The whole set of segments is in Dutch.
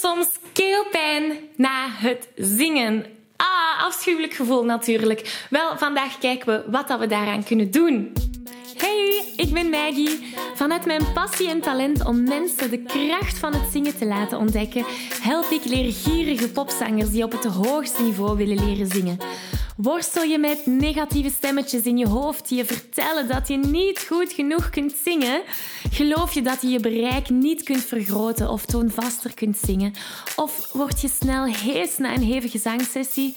soms keelpijn na het zingen? Afschuwelijk gevoel natuurlijk. Wel, vandaag kijken we wat dat we daaraan kunnen doen. Hey, ik ben Maggie. Vanuit mijn passie en talent om mensen de kracht van het zingen te laten ontdekken, help ik leergierige popzangers die op het hoogste niveau willen leren zingen. Worstel je met negatieve stemmetjes in je hoofd die je vertellen dat je niet goed genoeg kunt zingen? Geloof je dat je je bereik niet kunt vergroten of toonvaster kunt zingen? Of word je snel hees na een hevige zangsessie?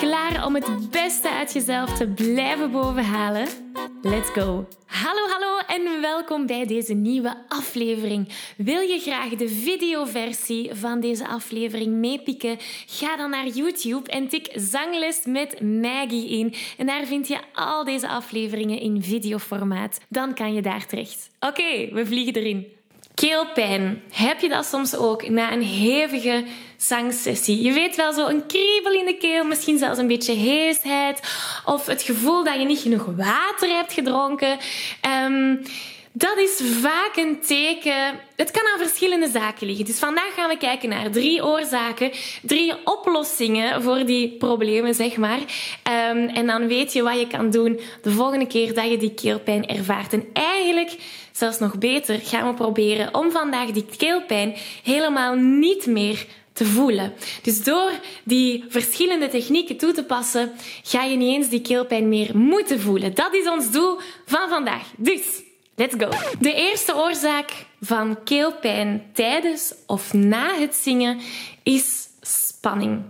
Klaar om het beste uit jezelf te blijven bovenhalen? Let's go! Hallo, hallo en welkom bij deze nieuwe aflevering. Wil je graag de videoversie van deze aflevering meepikken? Ga dan naar YouTube en tik Zangles met Maggie in. En daar vind je al deze afleveringen in videoformaat. Dan kan je daar terecht. Oké, we vliegen erin. Keelpijn. Heb je dat soms ook na een hevige zangsessie? Je weet wel, zo een kriebel in de keel, misschien zelfs een beetje heesheid. Of het gevoel dat je niet genoeg water hebt gedronken. Um, dat is vaak een teken. Het kan aan verschillende zaken liggen. Dus vandaag gaan we kijken naar drie oorzaken, drie oplossingen voor die problemen, zeg maar. Um, en dan weet je wat je kan doen de volgende keer dat je die keelpijn ervaart. En eigenlijk, zelfs nog beter, gaan we proberen om vandaag die keelpijn helemaal niet meer te voelen. Dus door die verschillende technieken toe te passen, ga je niet eens die keelpijn meer moeten voelen. Dat is ons doel van vandaag. Dus Let's go. De eerste oorzaak van keelpijn tijdens of na het zingen is spanning.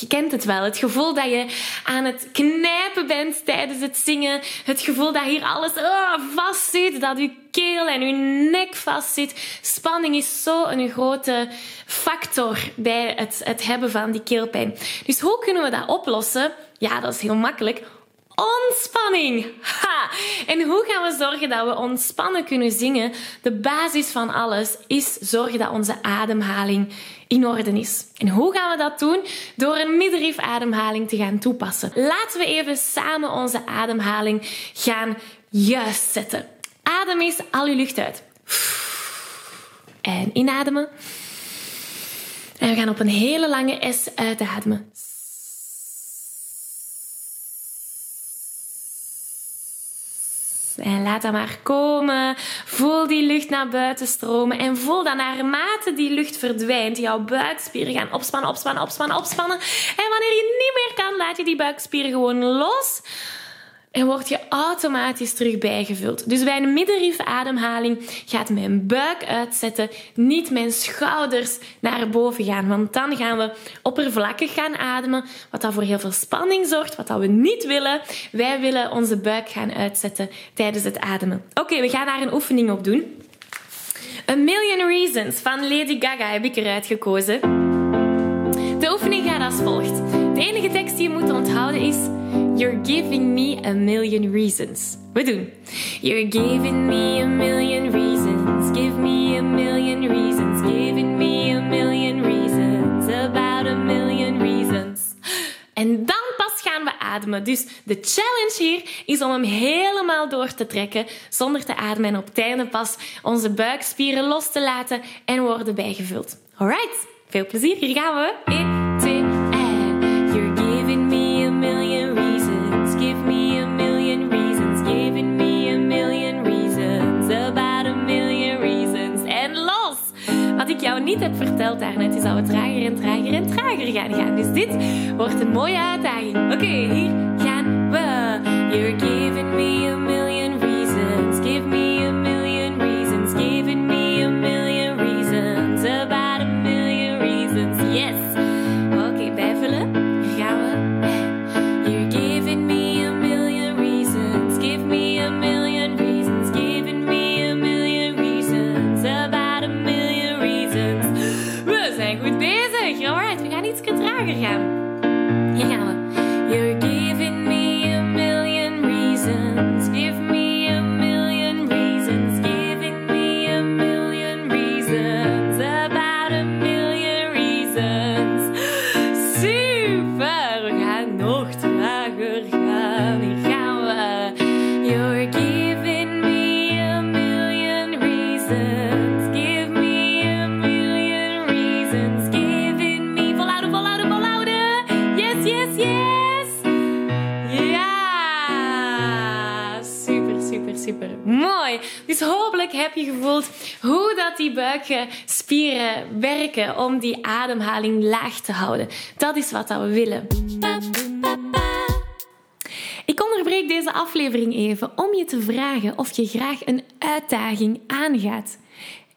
Je kent het wel, het gevoel dat je aan het knijpen bent tijdens het zingen. Het gevoel dat hier alles oh, vast zit, dat je keel en je nek vast zit. Spanning is zo een grote factor bij het, het hebben van die keelpijn. Dus hoe kunnen we dat oplossen? Ja, dat is heel makkelijk Ontspanning! Ha! En hoe gaan we zorgen dat we ontspannen kunnen zingen? De basis van alles is zorgen dat onze ademhaling in orde is. En hoe gaan we dat doen? Door een middenrif ademhaling te gaan toepassen. Laten we even samen onze ademhaling gaan juist zetten. Adem eens al je lucht uit. En inademen. En we gaan op een hele lange S uitademen. En laat dat maar komen. Voel die lucht naar buiten stromen. En voel dat naarmate die lucht verdwijnt, jouw buikspieren gaan opspannen, opspannen, opspannen, opspannen. En wanneer je niet meer kan, laat je die buikspieren gewoon los en word je automatisch terug bijgevuld. Dus bij een middenrif ademhaling gaat mijn buik uitzetten, niet mijn schouders naar boven gaan. Want dan gaan we oppervlakkig gaan ademen, wat dan voor heel veel spanning zorgt, wat dat we niet willen. Wij willen onze buik gaan uitzetten tijdens het ademen. Oké, we gaan daar een oefening op doen. A Million Reasons van Lady Gaga heb ik eruit gekozen. De oefening gaat als volgt. De enige tekst die je moet onthouden is You're giving me a million reasons. We doen. You're giving me a million reasons. Give me a million reasons. Giving me a million reasons. About a million reasons. En dan pas gaan we ademen. Dus de challenge hier is om hem helemaal door te trekken zonder te ademen en op einde pas onze buikspieren los te laten en worden bijgevuld. Alright, veel plezier. Hier gaan we. 1, 2, niet heb verteld daarnet, is dat we trager en trager en trager gaan gaan. Dus dit wordt een mooie uitdaging. Oké, hier gaan we. You're giving me a million reasons. Give me a million reasons. Giving me a million reasons. About a million reasons. Yes. Oké, gaan we. You're giving me a million reasons. Give me a million dus hopelijk heb je gevoeld hoe dat die buikspieren werken om die ademhaling laag te houden. Dat is wat dat we willen. Ik onderbreek deze aflevering even om je te vragen of je graag een uitdaging aangaat.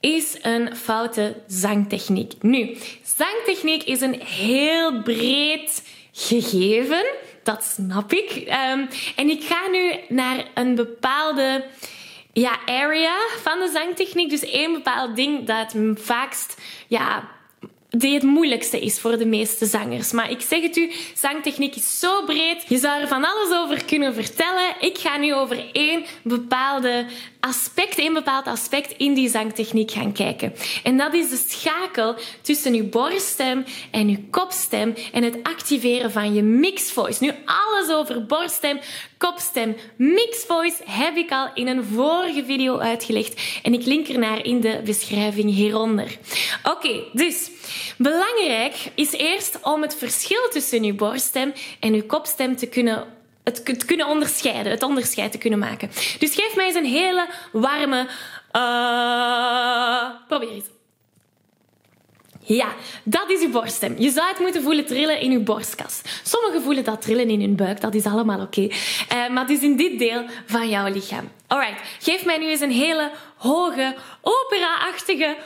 is een foute zangtechniek. Nu, zangtechniek is een heel breed gegeven. Dat snap ik. Um, en ik ga nu naar een bepaalde ja, area van de zangtechniek. Dus één bepaald ding dat vaakst ja, die het moeilijkste is voor de meeste zangers. Maar ik zeg het u, zangtechniek is zo breed. Je zou er van alles over kunnen vertellen. Ik ga nu over één bepaalde aspect, één bepaald aspect in die zangtechniek gaan kijken. En dat is de schakel tussen uw borststem en uw kopstem en het activeren van je mixed voice. Nu, alles over borststem, kopstem, mixed voice heb ik al in een vorige video uitgelegd en ik link ernaar in de beschrijving hieronder. Oké, dus belangrijk is eerst om het verschil tussen uw borststem en uw kopstem te kunnen het kunnen onderscheiden, het onderscheid te kunnen maken. Dus geef mij eens een hele warme. Uh, probeer eens. Ja, dat is uw borststem. Je zou het moeten voelen trillen in uw borstkas. Sommigen voelen dat trillen in hun buik, dat is allemaal oké. Okay. Uh, maar het is in dit deel van jouw lichaam. Alright, geef mij nu eens een hele hoge, opera-achtige.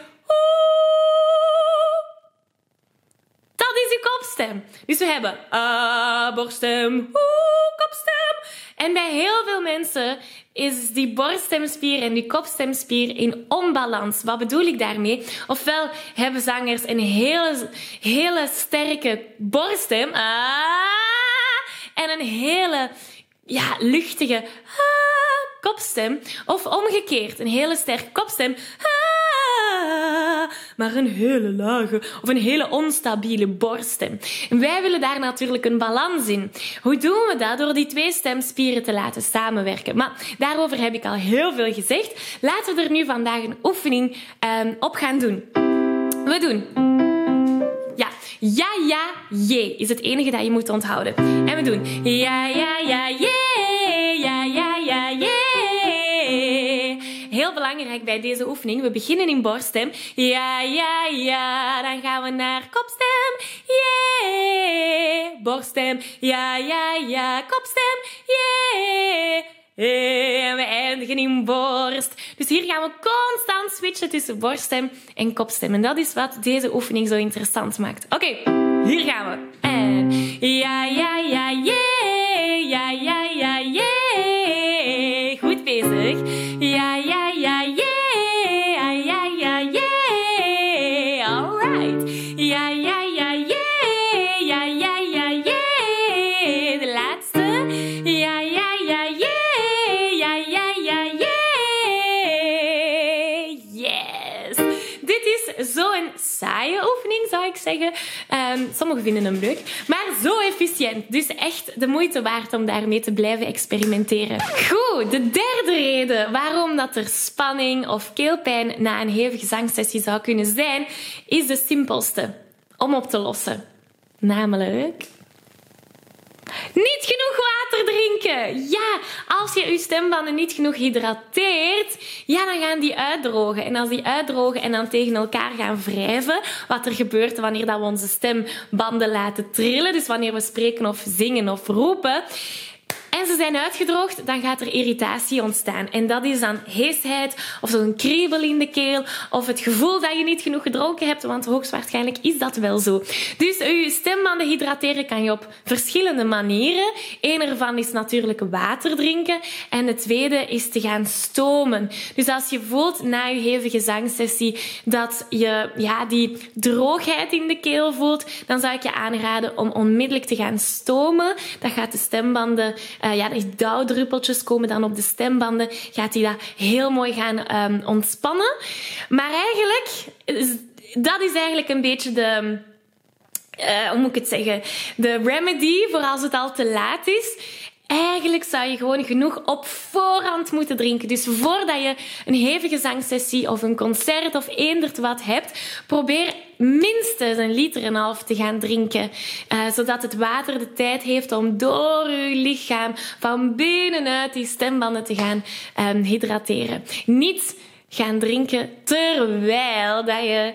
Dat is uw kopstem. Dus we hebben uh, borststem, kopstem. En bij heel veel mensen is die borststemspier en die kopstemspier in onbalans. Wat bedoel ik daarmee? Ofwel hebben zangers een hele, hele sterke borststem ah, en een hele ja, luchtige ah, kopstem. Of omgekeerd, een hele sterke kopstem. Ah, maar een hele lage of een hele onstabiele borststem. En wij willen daar natuurlijk een balans in. Hoe doen we dat? Door die twee stemspieren te laten samenwerken. Maar daarover heb ik al heel veel gezegd. Laten we er nu vandaag een oefening um, op gaan doen. We doen ja, ja, je is het enige dat je moet onthouden. En we doen ja, ja, ja, je, belangrijk bij deze oefening. We beginnen in borststem. Ja, ja, ja. Dan gaan we naar kopstem. Yeah. Borststem. Ja, ja, ja. Kopstem. Yeah. En we eindigen in borst. Dus hier gaan we constant switchen tussen borststem en kopstem. En dat is wat deze oefening zo interessant maakt. Oké, hier gaan we. En ja, ja, ja, yeah. Ja, ja, Um, sommigen vinden hem leuk, maar zo efficiënt. Dus echt de moeite waard om daarmee te blijven experimenteren. Goed, de derde reden waarom dat er spanning of keelpijn na een hevige zangsessie zou kunnen zijn, is de simpelste om op te lossen. Namelijk niet genoeg water drinken. Ja, als je je stembanden niet genoeg hydrateert, ja, dan gaan die uitdrogen. En als die uitdrogen en dan tegen elkaar gaan wrijven, wat er gebeurt wanneer dat we onze stembanden laten trillen, dus wanneer we spreken of zingen of roepen, en ze zijn uitgedroogd, dan gaat er irritatie ontstaan. En dat is dan heesheid of zo'n kriebel in de keel of het gevoel dat je niet genoeg gedronken hebt, want hoogstwaarschijnlijk is dat wel zo. Dus je stembanden hydrateren kan je op verschillende manieren. Eén ervan is natuurlijk water drinken en de tweede is te gaan stomen. Dus als je voelt na je hevige zangsessie dat je ja, die droogheid in de keel voelt, dan zou ik je aanraden om onmiddellijk te gaan stomen. Dat gaat de stembanden uh, ja, die dauwdruppeltjes komen dan op de stembanden. Gaat hij dat heel mooi gaan um, ontspannen. Maar eigenlijk, dat is eigenlijk een beetje de... Uh, hoe moet ik het zeggen? De remedy voor als het al te laat is. Eigenlijk zou je gewoon genoeg op voorhand moeten drinken. Dus voordat je een hevige zangsessie of een concert of eender wat hebt, probeer minstens een liter en een half te gaan drinken. Uh, zodat het water de tijd heeft om door je lichaam van binnenuit die stembanden te gaan um, hydrateren. Niet gaan drinken terwijl dat je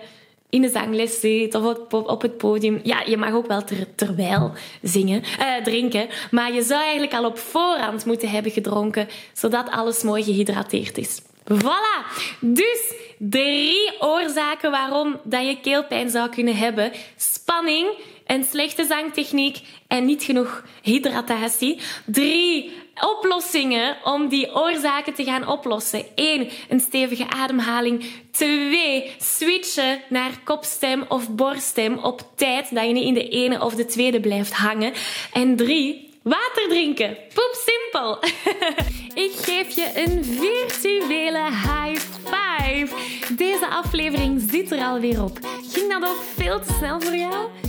in de zangles zit of op het podium. Ja, je mag ook wel terwijl zingen, uh, drinken. Maar je zou eigenlijk al op voorhand moeten hebben gedronken, zodat alles mooi gehydrateerd is. Voilà! Dus drie oorzaken waarom dat je keelpijn zou kunnen hebben. Spanning, een slechte zangtechniek en niet genoeg hydratatie. Drie oplossingen om die oorzaken te gaan oplossen. 1. Een stevige ademhaling. 2. Switchen naar kopstem of borststem op tijd, dat je niet in de ene of de tweede blijft hangen. En 3. Water drinken. Poep simpel. Ik geef je een virtuele high five. Deze aflevering zit er alweer op. Ging dat ook veel te snel voor jou?